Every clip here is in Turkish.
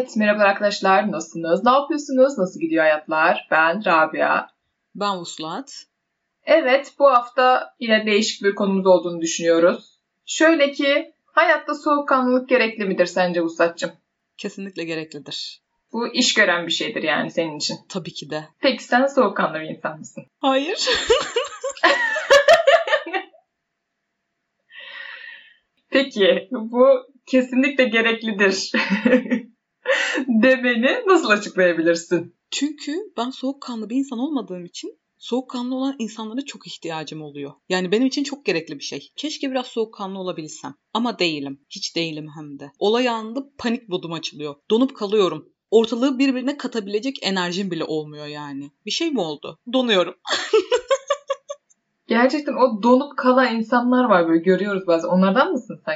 Evet, merhaba arkadaşlar. Nasılsınız? Ne yapıyorsunuz? Nasıl gidiyor hayatlar? Ben Rabia. Ben Vuslat. Evet, bu hafta yine değişik bir konumuz olduğunu düşünüyoruz. Şöyle ki, hayatta soğukkanlılık gerekli midir sence Vuslat'cığım? Kesinlikle gereklidir. Bu iş gören bir şeydir yani senin için. Tabii ki de. Peki sen soğukkanlı bir insan mısın? Hayır. Peki, bu kesinlikle gereklidir demeni nasıl açıklayabilirsin? Çünkü ben soğukkanlı bir insan olmadığım için soğukkanlı olan insanlara çok ihtiyacım oluyor. Yani benim için çok gerekli bir şey. Keşke biraz soğukkanlı olabilsem. Ama değilim. Hiç değilim hem de. Olay anında panik modum açılıyor. Donup kalıyorum. Ortalığı birbirine katabilecek enerjim bile olmuyor yani. Bir şey mi oldu? Donuyorum. Gerçekten o donup kalan insanlar var böyle görüyoruz bazen. Onlardan mısın sen?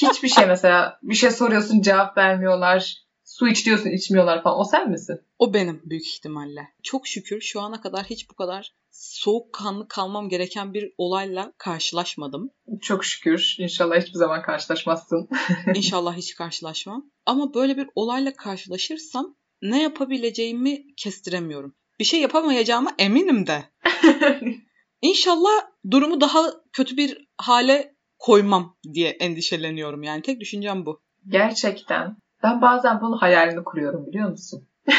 Hiçbir şey mesela bir şey soruyorsun cevap vermiyorlar. Su iç diyorsun içmiyorlar falan. O sen misin? O benim büyük ihtimalle. Çok şükür şu ana kadar hiç bu kadar soğukkanlı kalmam gereken bir olayla karşılaşmadım. Çok şükür. İnşallah hiçbir zaman karşılaşmazsın. İnşallah hiç karşılaşmam. Ama böyle bir olayla karşılaşırsam ne yapabileceğimi kestiremiyorum. Bir şey yapamayacağıma eminim de. İnşallah durumu daha kötü bir hale koymam diye endişeleniyorum. Yani tek düşüncem bu. Gerçekten. Ben bazen bunu hayalini kuruyorum biliyor musun?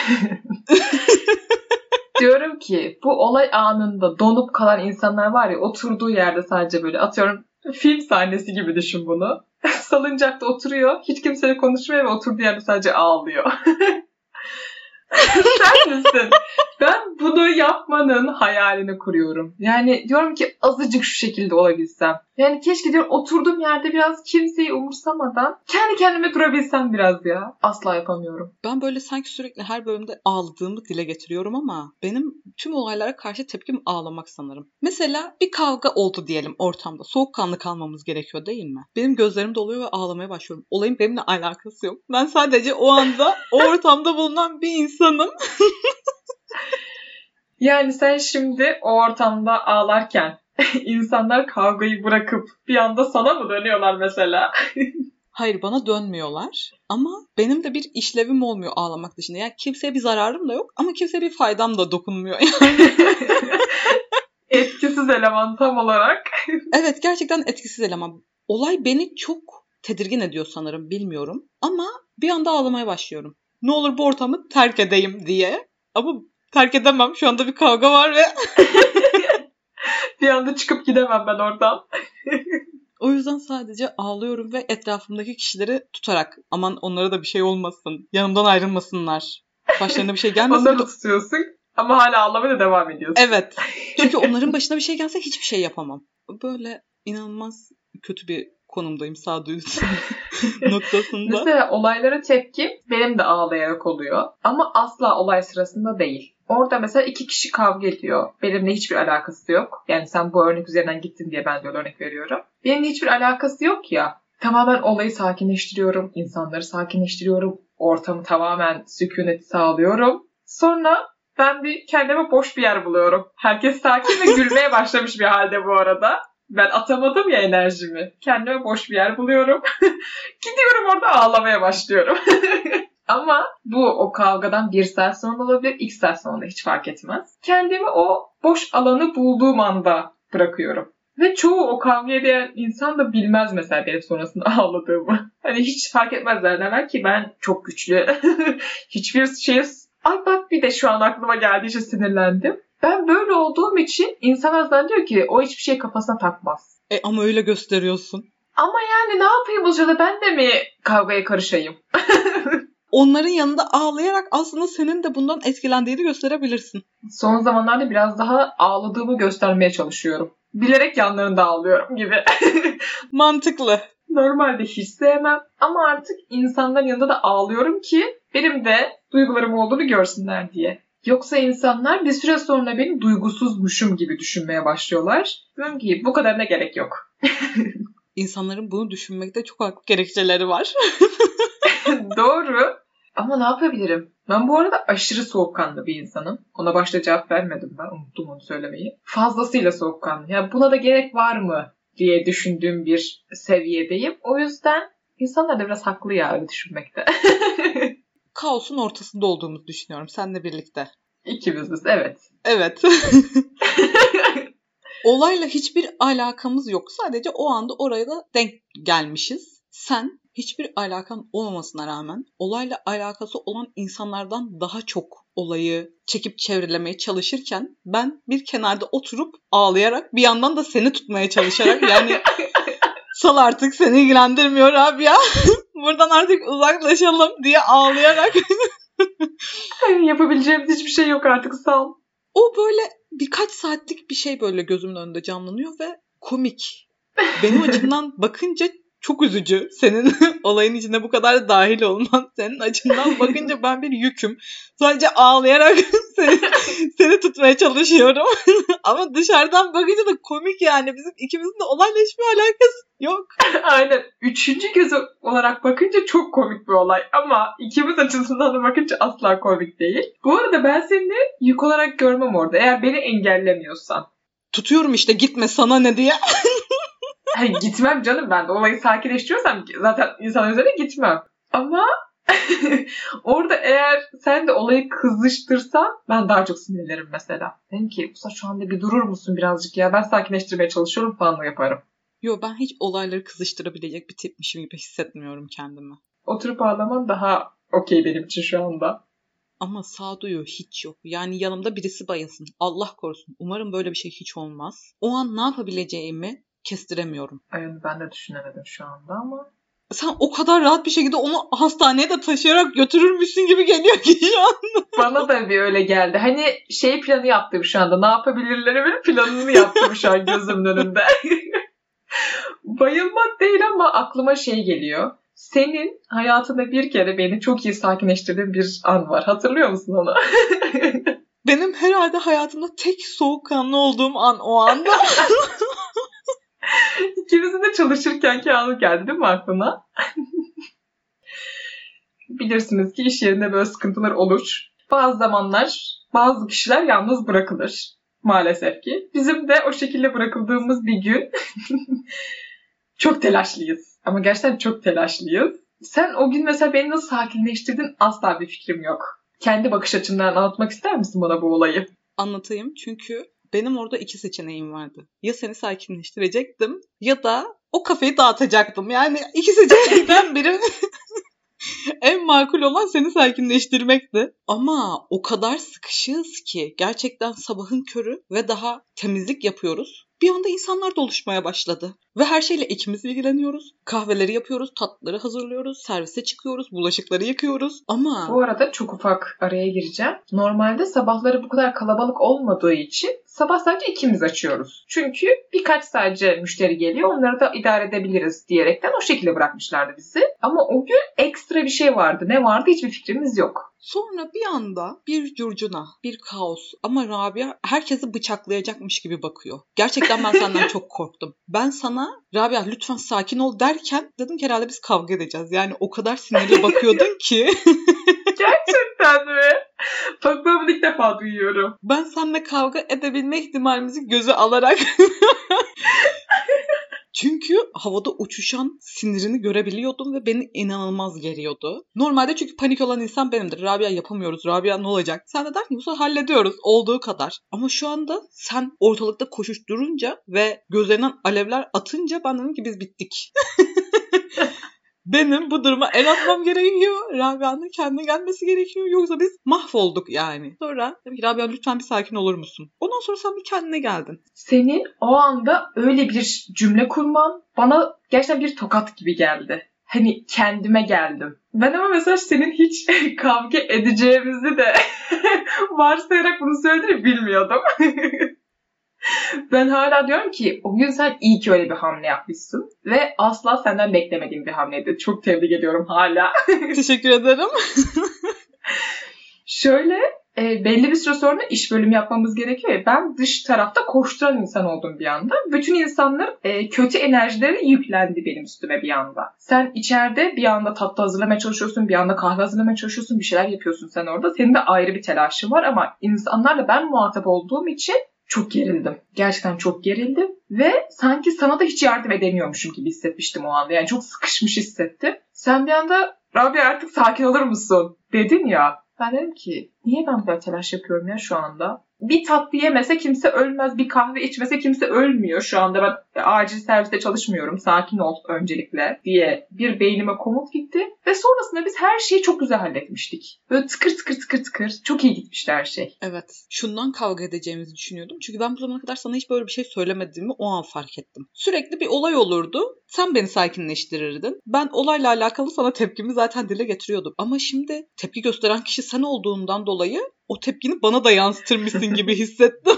Diyorum ki bu olay anında donup kalan insanlar var ya oturduğu yerde sadece böyle atıyorum film sahnesi gibi düşün bunu. Salıncakta oturuyor. Hiç kimseyle konuşmuyor ve oturduğu yerde sadece ağlıyor. Sen misin? Ben bunu yapmanın hayalini kuruyorum. Yani diyorum ki azıcık şu şekilde olabilsem. Yani keşke diyorum oturduğum yerde biraz kimseyi umursamadan kendi kendime durabilsem biraz ya. Asla yapamıyorum. Ben böyle sanki sürekli her bölümde ağladığımı dile getiriyorum ama benim tüm olaylara karşı tepkim ağlamak sanırım. Mesela bir kavga oldu diyelim ortamda. Soğukkanlı kalmamız gerekiyor değil mi? Benim gözlerim doluyor ve ağlamaya başlıyorum. Olayın benimle alakası yok. Ben sadece o anda o ortamda bulunan bir insanım. Yani sen şimdi o ortamda ağlarken insanlar kavgayı bırakıp bir anda sana mı dönüyorlar mesela? Hayır bana dönmüyorlar ama benim de bir işlevim olmuyor ağlamak dışında. Yani kimseye bir zararım da yok ama kimseye bir faydam da dokunmuyor yani. Etkisiz eleman tam olarak. evet gerçekten etkisiz eleman. Olay beni çok tedirgin ediyor sanırım bilmiyorum. Ama bir anda ağlamaya başlıyorum. Ne olur bu ortamı terk edeyim diye. Ama terk edemem. Şu anda bir kavga var ve bir anda çıkıp gidemem ben oradan. o yüzden sadece ağlıyorum ve etrafımdaki kişileri tutarak aman onlara da bir şey olmasın. Yanımdan ayrılmasınlar. Başlarına bir şey gelmesin. Onları tutuyorsun ama hala ağlamaya devam ediyorsun. Evet. Çünkü onların başına bir şey gelse hiçbir şey yapamam. Böyle inanılmaz kötü bir konumdayım sağduyu noktasında. Mesela olaylara tepki benim de ağlayarak oluyor. Ama asla olay sırasında değil. Orada mesela iki kişi kavga ediyor. Benimle hiçbir alakası yok. Yani sen bu örnek üzerinden gittin diye ben de örnek veriyorum. Benimle hiçbir alakası yok ya. Tamamen olayı sakinleştiriyorum. insanları sakinleştiriyorum. Ortamı tamamen sükuneti sağlıyorum. Sonra ben bir kendime boş bir yer buluyorum. Herkes sakin ve gülmeye başlamış bir halde bu arada. Ben atamadım ya enerjimi. Kendime boş bir yer buluyorum. Gidiyorum orada ağlamaya başlıyorum. Ama bu o kavgadan bir saat sonra olabilir, iki saat sonra hiç fark etmez. Kendimi o boş alanı bulduğum anda bırakıyorum. Ve çoğu o kavga eden insan da bilmez mesela benim sonrasında ağladığımı. Hani hiç fark etmezler derler ki ben çok güçlü. Hiçbir şey... Ay bak bir de şu an aklıma geldiği için sinirlendim. Ben böyle olduğum için insanlar zannediyor ki o hiçbir şey kafasına takmaz. E ama öyle gösteriyorsun. Ama yani ne yapayım o sırada ben de mi kavgaya karışayım? Onların yanında ağlayarak aslında senin de bundan etkilendiğini gösterebilirsin. Son zamanlarda biraz daha ağladığımı göstermeye çalışıyorum. Bilerek yanlarında ağlıyorum gibi. Mantıklı. Normalde hiç sevmem ama artık insanların yanında da ağlıyorum ki benim de duygularım olduğunu görsünler diye. Yoksa insanlar bir süre sonra beni duygusuzmuşum gibi düşünmeye başlıyorlar. Diyorum ki bu kadarına gerek yok. İnsanların bunu düşünmekte çok haklı gerekçeleri var. Doğru. Ama ne yapabilirim? Ben bu arada aşırı soğukkanlı bir insanım. Ona başta cevap vermedim ben. Unuttum onu söylemeyi. Fazlasıyla soğukkanlı. Ya buna da gerek var mı diye düşündüğüm bir seviyedeyim. O yüzden insanlar da biraz haklı ya öyle düşünmekte. kaosun ortasında olduğumuzu düşünüyorum seninle birlikte. İkimiziz evet. Evet. Olayla hiçbir alakamız yok. Sadece o anda oraya da denk gelmişiz. Sen hiçbir alakan olmamasına rağmen olayla alakası olan insanlardan daha çok olayı çekip çevrelemeye çalışırken ben bir kenarda oturup ağlayarak bir yandan da seni tutmaya çalışarak yani sal artık seni ilgilendirmiyor abi ya. Buradan artık uzaklaşalım diye ağlayarak. Yapabileceğimiz hiçbir şey yok artık sağ ol. O böyle birkaç saatlik bir şey böyle gözümün önünde canlanıyor ve komik. Benim açımdan bakınca çok üzücü. Senin olayın içine bu kadar dahil olman. Senin açından bakınca ben bir yüküm. Sadece ağlayarak seni, seni tutmaya çalışıyorum. Ama dışarıdan bakınca da komik yani. Bizim ikimizin de olayla hiçbir alakası yok. Aynen. Üçüncü göz olarak bakınca çok komik bir olay. Ama ikimiz açısından da bakınca asla komik değil. Bu arada ben seni yük olarak görmem orada. Eğer beni engellemiyorsan. Tutuyorum işte gitme sana ne diye. Hayır gitmem canım ben de olayı sakinleştiriyorsam zaten insan üzerine gitmem. Ama orada eğer sen de olayı kızıştırsan ben daha çok sinirlenirim mesela. Dedim ki Musa şu anda bir durur musun birazcık ya ben sakinleştirmeye çalışıyorum falan yaparım. Yo ben hiç olayları kızıştırabilecek bir tipmişim gibi hissetmiyorum kendimi. Oturup ağlaman daha okey benim için şu anda. Ama sağduyu hiç yok. Yani yanımda birisi bayılsın. Allah korusun. Umarım böyle bir şey hiç olmaz. O an ne yapabileceğimi kestiremiyorum. Yani ben de düşünemedim şu anda ama. Sen o kadar rahat bir şekilde onu hastaneye de taşıyarak götürürmüşsün gibi geliyor ki şu an. Bana da bir öyle geldi. Hani şey planı yaptım şu anda. Ne yapabilirlerimin planını yaptım şu an gözümün önünde. Bayılmak değil ama aklıma şey geliyor. Senin hayatında bir kere beni çok iyi sakinleştirdiğin bir an var. Hatırlıyor musun onu? Benim herhalde hayatımda tek soğukkanlı olduğum an o anda. İkimizin de çalışırken anı geldi değil mi aklına? Bilirsiniz ki iş yerinde böyle sıkıntılar olur. Bazı zamanlar bazı kişiler yalnız bırakılır. Maalesef ki. Bizim de o şekilde bırakıldığımız bir gün çok telaşlıyız. Ama gerçekten çok telaşlıyız. Sen o gün mesela beni nasıl sakinleştirdin asla bir fikrim yok. Kendi bakış açımdan anlatmak ister misin bana bu olayı? Anlatayım çünkü benim orada iki seçeneğim vardı. Ya seni sakinleştirecektim ya da o kafeyi dağıtacaktım. Yani iki seçenekten biri en makul olan seni sakinleştirmekti. Ama o kadar sıkışığız ki gerçekten sabahın körü ve daha temizlik yapıyoruz. Bir anda insanlar da oluşmaya başladı. Ve her şeyle ikimiz ilgileniyoruz. Kahveleri yapıyoruz, tatlıları hazırlıyoruz, servise çıkıyoruz, bulaşıkları yıkıyoruz. Ama... Bu arada çok ufak araya gireceğim. Normalde sabahları bu kadar kalabalık olmadığı için sabah sadece ikimiz açıyoruz. Çünkü birkaç sadece müşteri geliyor onları da idare edebiliriz diyerekten o şekilde bırakmışlardı bizi. Ama o gün ekstra bir şey vardı. Ne vardı hiçbir fikrimiz yok. Sonra bir anda bir curcuna, bir kaos ama Rabia herkesi bıçaklayacakmış gibi bakıyor. Gerçekten ben senden çok korktum. Ben sana Rabia lütfen sakin ol derken dedim ki herhalde biz kavga edeceğiz. Yani o kadar sinirli bakıyordun ki. Gerçekten mi? Bak ben ilk defa duyuyorum. Ben seninle kavga edebilme ihtimalimizi göze alarak Çünkü havada uçuşan sinirini görebiliyordum ve beni inanılmaz geriyordu. Normalde çünkü panik olan insan benimdir. Rabia yapamıyoruz. Rabia ne olacak? Sen de der ki Musa hallediyoruz. Olduğu kadar. Ama şu anda sen ortalıkta koşuşturunca ve gözlerinden alevler atınca ben dedim ki biz bittik. benim bu duruma el atmam gerekiyor. Rabia'nın kendine gelmesi gerekiyor. Yoksa biz mahvolduk yani. Sonra dedim ki Rabia lütfen bir sakin olur musun? Ondan sonra sen bir kendine geldin. Senin o anda öyle bir cümle kurman bana gerçekten bir tokat gibi geldi. Hani kendime geldim. Ben ama mesela senin hiç kavga edeceğimizi de varsayarak bunu söylediğini bilmiyordum. ben hala diyorum ki o gün sen iyi ki öyle bir hamle yapmışsın. Ve asla senden beklemediğim bir hamleydi. Çok tebrik ediyorum hala. Teşekkür ederim. Şöyle e, belli bir süre sonra iş bölümü yapmamız gerekiyor. Ben dış tarafta koşturan insan oldum bir anda. Bütün insanlar e, kötü enerjileri yüklendi benim üstüme bir anda. Sen içeride bir anda tatlı hazırlamaya çalışıyorsun, bir anda kahve hazırlamaya çalışıyorsun, bir şeyler yapıyorsun sen orada. Senin de ayrı bir telaşın var ama insanlarla ben muhatap olduğum için çok gerildim. Gerçekten çok gerildim. Ve sanki sana da hiç yardım edemiyormuşum gibi hissetmiştim o anda. Yani çok sıkışmış hissettim. Sen bir anda Rabia artık sakin olur musun? Dedin ya. Ben dedim ki niye ben böyle telaş yapıyorum ya şu anda? Bir tatlı yemese kimse ölmez, bir kahve içmese kimse ölmüyor şu anda. Ben acil serviste çalışmıyorum, sakin ol öncelikle diye bir beynime komut gitti. Ve sonrasında biz her şeyi çok güzel halletmiştik. Böyle tıkır tıkır tıkır tıkır. Çok iyi gitmişti her şey. Evet. Şundan kavga edeceğimizi düşünüyordum. Çünkü ben bu zamana kadar sana hiç böyle bir şey söylemediğimi o an fark ettim. Sürekli bir olay olurdu. Sen beni sakinleştirirdin. Ben olayla alakalı sana tepkimi zaten dile getiriyordum. Ama şimdi tepki gösteren kişi sen olduğundan dolayı o tepkini bana da yansıtırmışsın gibi hissettim.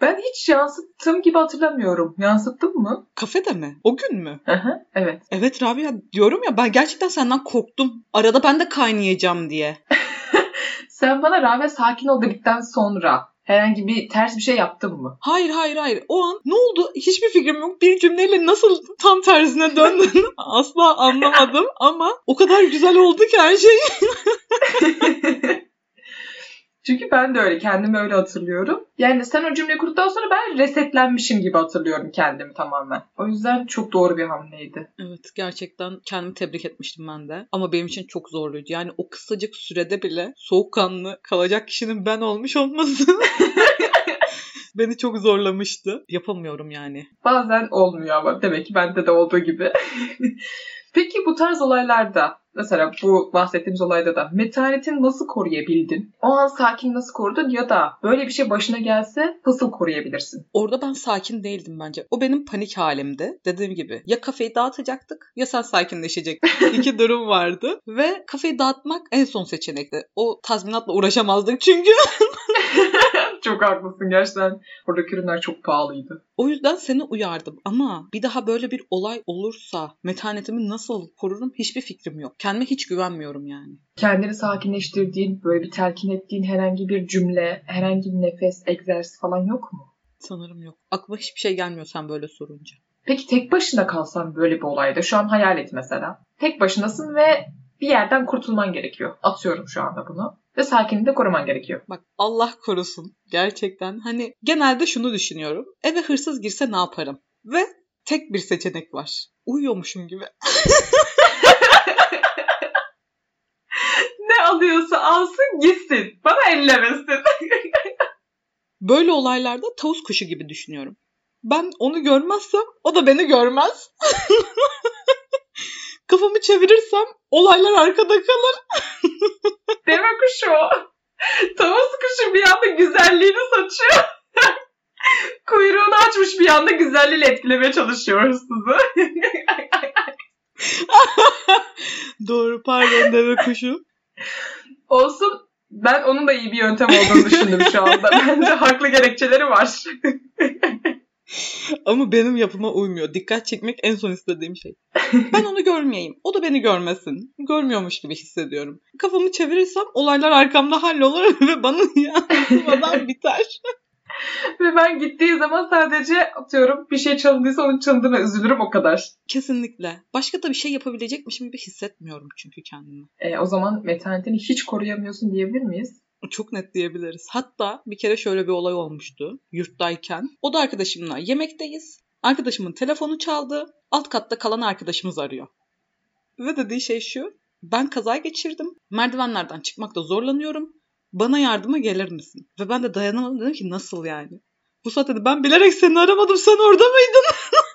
ben hiç yansıttığım gibi hatırlamıyorum. Yansıttın mı? Kafede mi? O gün mü? Aha, evet. Evet Rabia diyorum ya ben gerçekten senden korktum. Arada ben de kaynayacağım diye. Sen bana Rabia sakin ol dedikten sonra herhangi bir ters bir şey yaptın mı? Hayır hayır hayır. O an ne oldu? Hiçbir fikrim yok. Bir cümleyle nasıl tam tersine döndün asla anlamadım ama o kadar güzel oldu ki her şey. Çünkü ben de öyle kendimi öyle hatırlıyorum. Yani sen o cümleyi kurduktan sonra ben resetlenmişim gibi hatırlıyorum kendimi tamamen. O yüzden çok doğru bir hamleydi. Evet gerçekten kendimi tebrik etmiştim ben de. Ama benim için çok zorluydu. Yani o kısacık sürede bile soğukkanlı kalacak kişinin ben olmuş olması beni çok zorlamıştı. Yapamıyorum yani. Bazen olmuyor ama demek ki bende de olduğu gibi. Peki bu tarz olaylarda mesela bu bahsettiğimiz olayda da metanetini nasıl koruyabildin? O an sakin nasıl korudun ya da böyle bir şey başına gelse nasıl koruyabilirsin? Orada ben sakin değildim bence. O benim panik halimdi. Dediğim gibi ya kafeyi dağıtacaktık ya sen sakinleşecektin. İki durum vardı. Ve kafeyi dağıtmak en son seçenekti. O tazminatla uğraşamazdık çünkü. çok haklısın gerçekten. Oradaki ürünler çok pahalıydı. O yüzden seni uyardım ama bir daha böyle bir olay olursa metanetimi nasıl korurum hiçbir fikrim yok. Kendime hiç güvenmiyorum yani. Kendini sakinleştirdiğin, böyle bir telkin ettiğin herhangi bir cümle, herhangi bir nefes egzersizi falan yok mu? Sanırım yok. Aklıma hiçbir şey gelmiyor sen böyle sorunca. Peki tek başına kalsan böyle bir olayda, şu an hayal et mesela. Tek başınasın ve bir yerden kurtulman gerekiyor. Atıyorum şu anda bunu. Ve sakinliği de koruman gerekiyor. Bak Allah korusun gerçekten. Hani genelde şunu düşünüyorum. Eve hırsız girse ne yaparım? Ve tek bir seçenek var. Uyuyormuşum gibi. ne alıyorsa alsın gitsin. Bana ellemesin. Böyle olaylarda tavus kuşu gibi düşünüyorum. Ben onu görmezsem o da beni görmez. Kafamı çevirirsem olaylar arkada kalır. Deve kuşu o. Tavus kuşu bir anda güzelliğini saçıyor. Kuyruğunu açmış bir anda güzelliğiyle etkilemeye çalışıyor hırsızı. Doğru pardon deve kuşu. Olsun ben onun da iyi bir yöntem olduğunu düşündüm şu anda. Bence haklı gerekçeleri var. Ama benim yapıma uymuyor. Dikkat çekmek en son istediğim şey. Ben onu görmeyeyim. O da beni görmesin. Görmüyormuş gibi hissediyorum. Kafamı çevirirsem olaylar arkamda hallolur ve bana yansımadan biter. ve ben gittiği zaman sadece atıyorum bir şey çalındıysa onun çalındığına üzülürüm o kadar. Kesinlikle. Başka da bir şey yapabilecekmişim gibi hissetmiyorum çünkü kendimi. E, o zaman metanetini hiç koruyamıyorsun diyebilir miyiz? Çok net diyebiliriz. Hatta bir kere şöyle bir olay olmuştu yurttayken. O da arkadaşımla yemekteyiz. Arkadaşımın telefonu çaldı. Alt katta kalan arkadaşımız arıyor. Ve dediği şey şu. Ben kaza geçirdim. Merdivenlerden çıkmakta zorlanıyorum. Bana yardıma gelir misin? Ve ben de dayanamadım. Dedim ki nasıl yani? Bu saatte ben bilerek seni aramadım. Sen orada mıydın?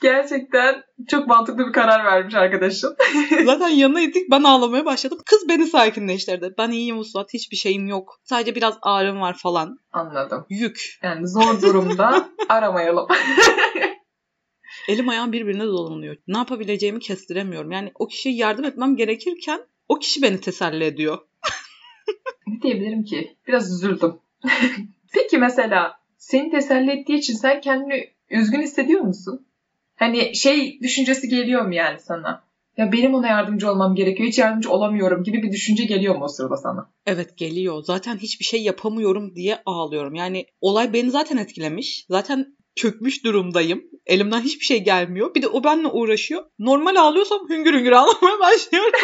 Gerçekten çok mantıklı bir karar vermiş arkadaşım. Zaten yanına gittik ben ağlamaya başladım. Kız beni sakinleştirdi. Ben iyiyim Uslat hiçbir şeyim yok. Sadece biraz ağrım var falan. Anladım. Yük. Yani zor durumda aramayalım. Elim ayağım birbirine dolanıyor. Ne yapabileceğimi kestiremiyorum. Yani o kişiye yardım etmem gerekirken o kişi beni teselli ediyor. ne diyebilirim ki? Biraz üzüldüm. Peki mesela seni teselli ettiği için sen kendini üzgün hissediyor musun? Hani şey düşüncesi geliyor mu yani sana? Ya benim ona yardımcı olmam gerekiyor. Hiç yardımcı olamıyorum gibi bir düşünce geliyor mu o sırada sana? Evet geliyor. Zaten hiçbir şey yapamıyorum diye ağlıyorum. Yani olay beni zaten etkilemiş. Zaten çökmüş durumdayım. Elimden hiçbir şey gelmiyor. Bir de o benimle uğraşıyor. Normal ağlıyorsam hüngür hüngür ağlamaya başlıyorum.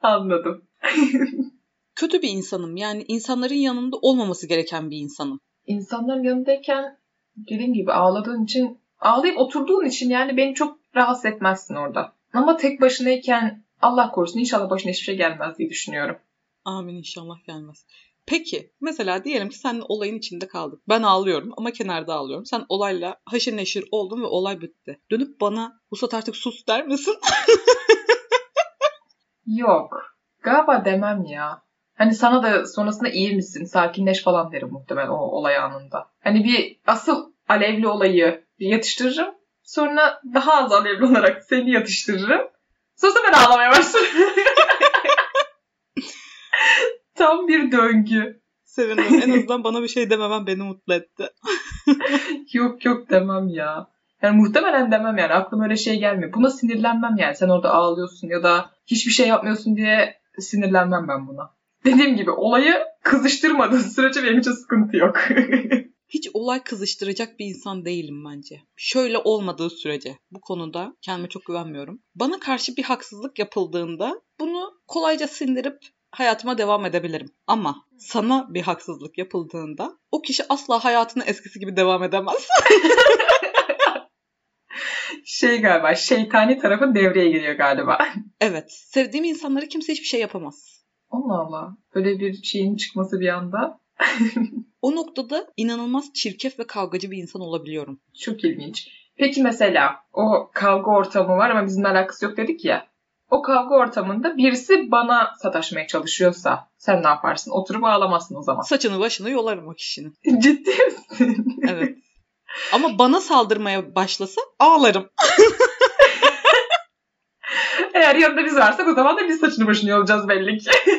Anladım. Kötü bir insanım. Yani insanların yanında olmaması gereken bir insanım. insanların yanındayken dediğim gibi ağladığın için ağlayıp oturduğun için yani beni çok rahatsız etmezsin orada. Ama tek başınayken Allah korusun inşallah başına hiçbir şey gelmez diye düşünüyorum. Amin inşallah gelmez. Peki mesela diyelim ki sen olayın içinde kaldık. Ben ağlıyorum ama kenarda ağlıyorum. Sen olayla haşır neşir oldun ve olay bitti. Dönüp bana Vusat artık sus der misin? Yok. Galiba demem ya. Hani sana da sonrasında iyi misin, sakinleş falan derim muhtemelen o olay anında. Hani bir asıl alevli olayı yatıştırırım. Sonra daha az alevli olarak seni yatıştırırım. Sonra ben ağlamaya başlarım. Tam bir döngü. Sevindim. En azından bana bir şey dememen beni mutlu etti. yok yok demem ya. Yani muhtemelen demem yani. Aklıma öyle şey gelmiyor. Buna sinirlenmem yani. Sen orada ağlıyorsun ya da hiçbir şey yapmıyorsun diye sinirlenmem ben buna. Dediğim gibi olayı kızıştırmadığın sürece benim için sıkıntı yok. Hiç olay kızıştıracak bir insan değilim bence. Şöyle olmadığı sürece bu konuda kendime çok güvenmiyorum. Bana karşı bir haksızlık yapıldığında bunu kolayca sindirip hayatıma devam edebilirim. Ama sana bir haksızlık yapıldığında o kişi asla hayatına eskisi gibi devam edemez. şey galiba şeytani tarafı devreye giriyor galiba. Evet. Sevdiğim insanları kimse hiçbir şey yapamaz. Allah Allah. Böyle bir şeyin çıkması bir anda. o noktada inanılmaz çirkef ve kavgacı bir insan olabiliyorum. Çok ilginç. Peki mesela o kavga ortamı var ama bizimle alakası yok dedik ya o kavga ortamında birisi bana sataşmaya çalışıyorsa sen ne yaparsın? Oturup ağlamazsın o zaman. Saçını başını yolarım o kişinin. Ciddi misin? Evet. Ama bana saldırmaya başlasa ağlarım. Eğer yanında biz varsak o zaman da biz saçını başını yolacağız belli ki.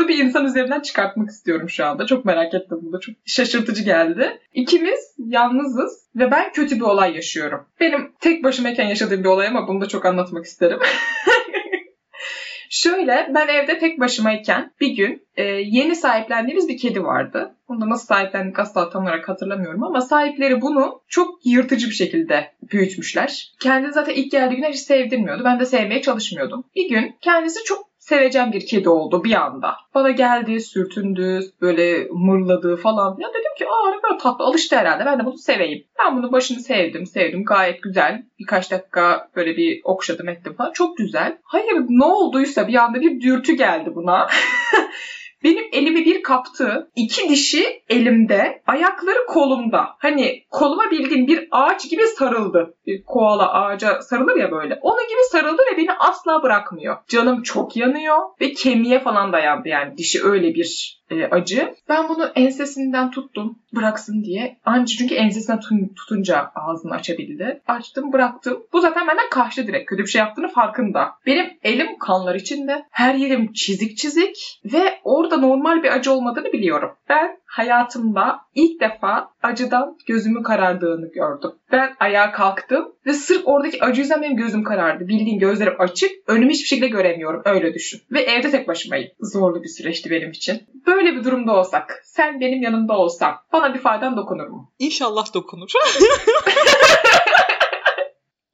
Bunu bir insan üzerinden çıkartmak istiyorum şu anda. Çok merak ettim bu da çok şaşırtıcı geldi. İkimiz yalnızız ve ben kötü bir olay yaşıyorum. Benim tek başımayken yaşadığım bir olay ama bunu da çok anlatmak isterim. Şöyle ben evde tek başımayken bir gün e, yeni sahiplendiğimiz bir kedi vardı. Bunu da nasıl sahiplendik asla tam olarak hatırlamıyorum ama sahipleri bunu çok yırtıcı bir şekilde büyütmüşler. Kendini zaten ilk geldiği gün hiç sevdirmiyordu. Ben de sevmeye çalışmıyordum. Bir gün kendisi çok sevecen bir kedi oldu bir anda. Bana geldi, sürtündü, böyle mırladı falan. Ya dedim ki aa ne kadar tatlı alıştı herhalde ben de bunu seveyim. Ben bunu başını sevdim, sevdim gayet güzel. Birkaç dakika böyle bir okşadım ettim falan. Çok güzel. Hayır ne olduysa bir anda bir dürtü geldi buna. Benim elimi bir kaptı. iki dişi elimde. Ayakları kolumda. Hani koluma bildiğin bir ağaç gibi sarıldı. Bir koala ağaca sarılır ya böyle. Onun gibi sarıldı ve beni asla bırakmıyor. Canım çok yanıyor ve kemiğe falan dayandı yani dişi öyle bir e, acı. Ben bunu ensesinden tuttum bıraksın diye. Anca çünkü ensesinden tutunca ağzını açabildi. Açtım bıraktım. Bu zaten benden kaçtı direkt. Kötü bir şey yaptığını farkında. Benim elim kanlar içinde. Her yerim çizik çizik ve orada normal bir acı olmadığını biliyorum. Ben hayatımda ilk defa acıdan gözümü karardığını gördüm. Ben ayağa kalktım ve sırf oradaki acı yüzden benim gözüm karardı. Bildiğin gözlerim açık, önümü hiçbir şekilde göremiyorum. Öyle düşün. Ve evde tek başımayım. Zorlu bir süreçti benim için. Böyle bir durumda olsak, sen benim yanımda olsan bana bir faydan dokunur mu? İnşallah dokunur.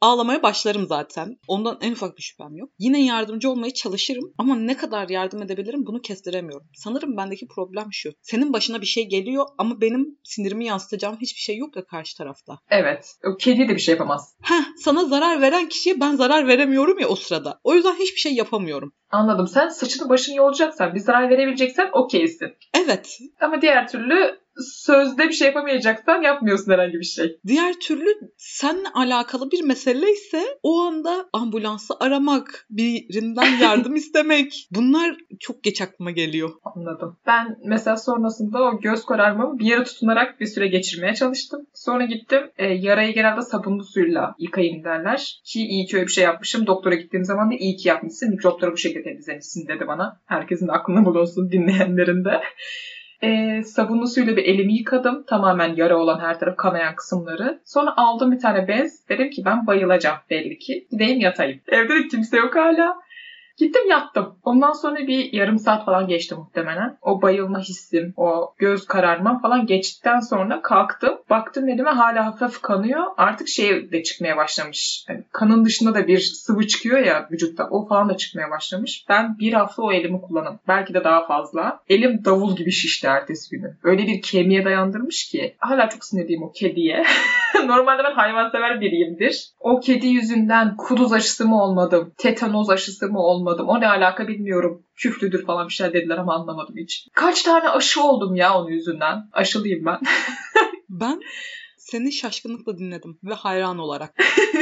Ağlamaya başlarım zaten. Ondan en ufak bir şüphem yok. Yine yardımcı olmaya çalışırım ama ne kadar yardım edebilirim bunu kestiremiyorum. Sanırım bendeki problem şu. Senin başına bir şey geliyor ama benim sinirimi yansıtacağım hiçbir şey yok ya karşı tarafta. Evet. O kediye de bir şey yapamaz. Heh, sana zarar veren kişiye ben zarar veremiyorum ya o sırada. O yüzden hiçbir şey yapamıyorum. Anladım. Sen saçını başını yolacaksan, bir zarar verebileceksen okeysin. Evet. Ama diğer türlü sözde bir şey yapamayacaksan yapmıyorsun herhangi bir şey. Diğer türlü seninle alakalı bir mesele ise o anda ambulansı aramak, birinden yardım istemek. Bunlar çok geç aklıma geliyor. Anladım. Ben mesela sonrasında o göz kararmamı bir yere tutunarak bir süre geçirmeye çalıştım. Sonra gittim e, yarayı genelde sabunlu suyla yıkayın derler. Ki iyi ki öyle bir şey yapmışım. Doktora gittiğim zaman da iyi ki yapmışsın. Mikropları bu şekilde temizlemişsin dedi bana. Herkesin aklına bulunsun dinleyenlerin de. E, sabunlu suyla bir elimi yıkadım. Tamamen yara olan her taraf kanayan kısımları. Sonra aldım bir tane bez. Dedim ki ben bayılacağım belli ki. Gideyim yatayım. Evde de kimse yok hala. Gittim yattım. Ondan sonra bir yarım saat falan geçti muhtemelen. O bayılma hissim, o göz kararmam falan geçtikten sonra kalktım. Baktım elime hala hafif kanıyor. Artık şey de çıkmaya başlamış. Yani kanın dışında da bir sıvı çıkıyor ya vücutta. O falan da çıkmaya başlamış. Ben bir hafta o elimi kullanım. Belki de daha fazla. Elim davul gibi şişti ertesi günü. Öyle bir kemiğe dayandırmış ki. Hala çok sinirliyim o kediye. Normalde ben hayvansever biriyimdir. O kedi yüzünden kuduz aşısı mı olmadım? Tetanoz aşısı mı olmadım? O ne alaka bilmiyorum. Küflüdür falan bir şeyler dediler ama anlamadım hiç. Kaç tane aşı oldum ya onun yüzünden. Aşılıyım ben. Ben seni şaşkınlıkla dinledim ve hayran olarak.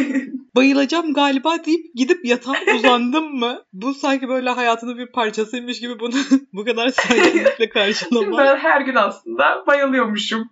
Bayılacağım galiba deyip gidip yatağa uzandım mı? Bu sanki böyle hayatının bir parçasıymış gibi bunu bu kadar saygınlıkla karşılama. ben her gün aslında bayılıyormuşum.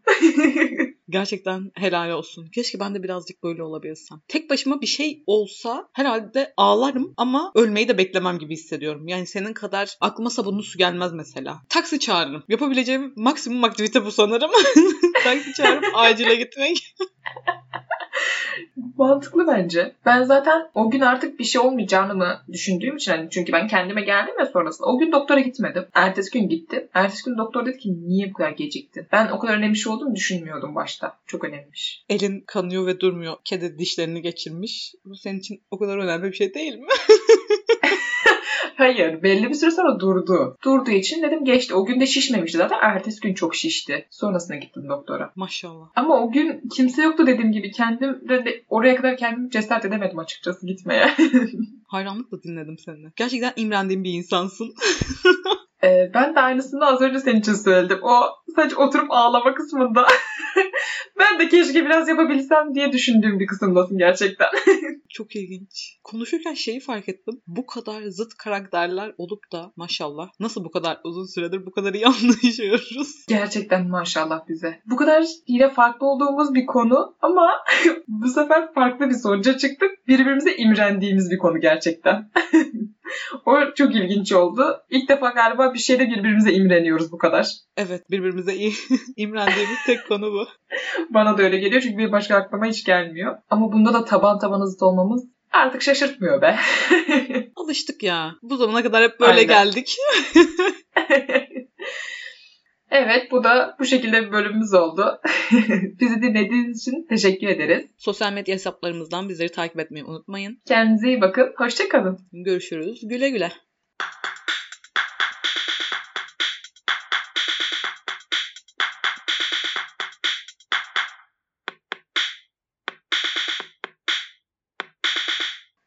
Gerçekten helal olsun. Keşke ben de birazcık böyle olabilsem. Tek başıma bir şey olsa herhalde ağlarım ama ölmeyi de beklemem gibi hissediyorum. Yani senin kadar aklıma sabunlu su gelmez mesela. Taksi çağırırım. Yapabileceğim maksimum aktivite bu sanırım. Taksi çağırıp acile gitmek. Mantıklı bence. Ben zaten o gün artık bir şey olmayacağını mı düşündüğüm için hani çünkü ben kendime geldim ya sonrasında. O gün doktora gitmedim. Ertesi gün gittim. Ertesi gün doktor dedi ki niye bu kadar geciktin? Ben o kadar önemli şey olduğunu düşünmüyordum başta. Çok önemliymiş. Elin kanıyor ve durmuyor. Kedi dişlerini geçirmiş. Bu senin için o kadar önemli bir şey değil mi? Hayır belli bir süre sonra durdu. Durduğu için dedim geçti. O gün de şişmemişti zaten. Ertesi gün çok şişti. Sonrasında gittim doktora. Maşallah. Ama o gün kimse yoktu dediğim gibi. Kendim de, oraya kadar kendimi cesaret edemedim açıkçası gitmeye. Hayranlıkla dinledim seni. Gerçekten imrendiğim bir insansın. Ee, ben de aynısını az önce senin için söyledim. O sadece oturup ağlama kısmında. ben de keşke biraz yapabilsem diye düşündüğüm bir kısımdasın gerçekten. Çok ilginç. Konuşurken şeyi fark ettim. Bu kadar zıt karakterler olup da maşallah nasıl bu kadar uzun süredir bu kadar iyi anlaşıyoruz. Gerçekten maşallah bize. Bu kadar yine farklı olduğumuz bir konu ama bu sefer farklı bir sonuca çıktık. Birbirimize imrendiğimiz bir konu gerçekten. o çok ilginç oldu. İlk defa galiba bir şeyde birbirimize imreniyoruz bu kadar. Evet birbirimize iyi imrendiğimiz tek konu bu. Bana da öyle geliyor çünkü bir başka aklıma hiç gelmiyor. Ama bunda da taban taban zıt olmamız artık şaşırtmıyor be. Alıştık ya. Bu zamana kadar hep böyle Aynen. geldik. evet bu da bu şekilde bir bölümümüz oldu. Bizi dinlediğiniz için teşekkür ederiz. Sosyal medya hesaplarımızdan bizleri takip etmeyi unutmayın. Kendinize iyi bakın. Hoşçakalın. Görüşürüz. Güle güle.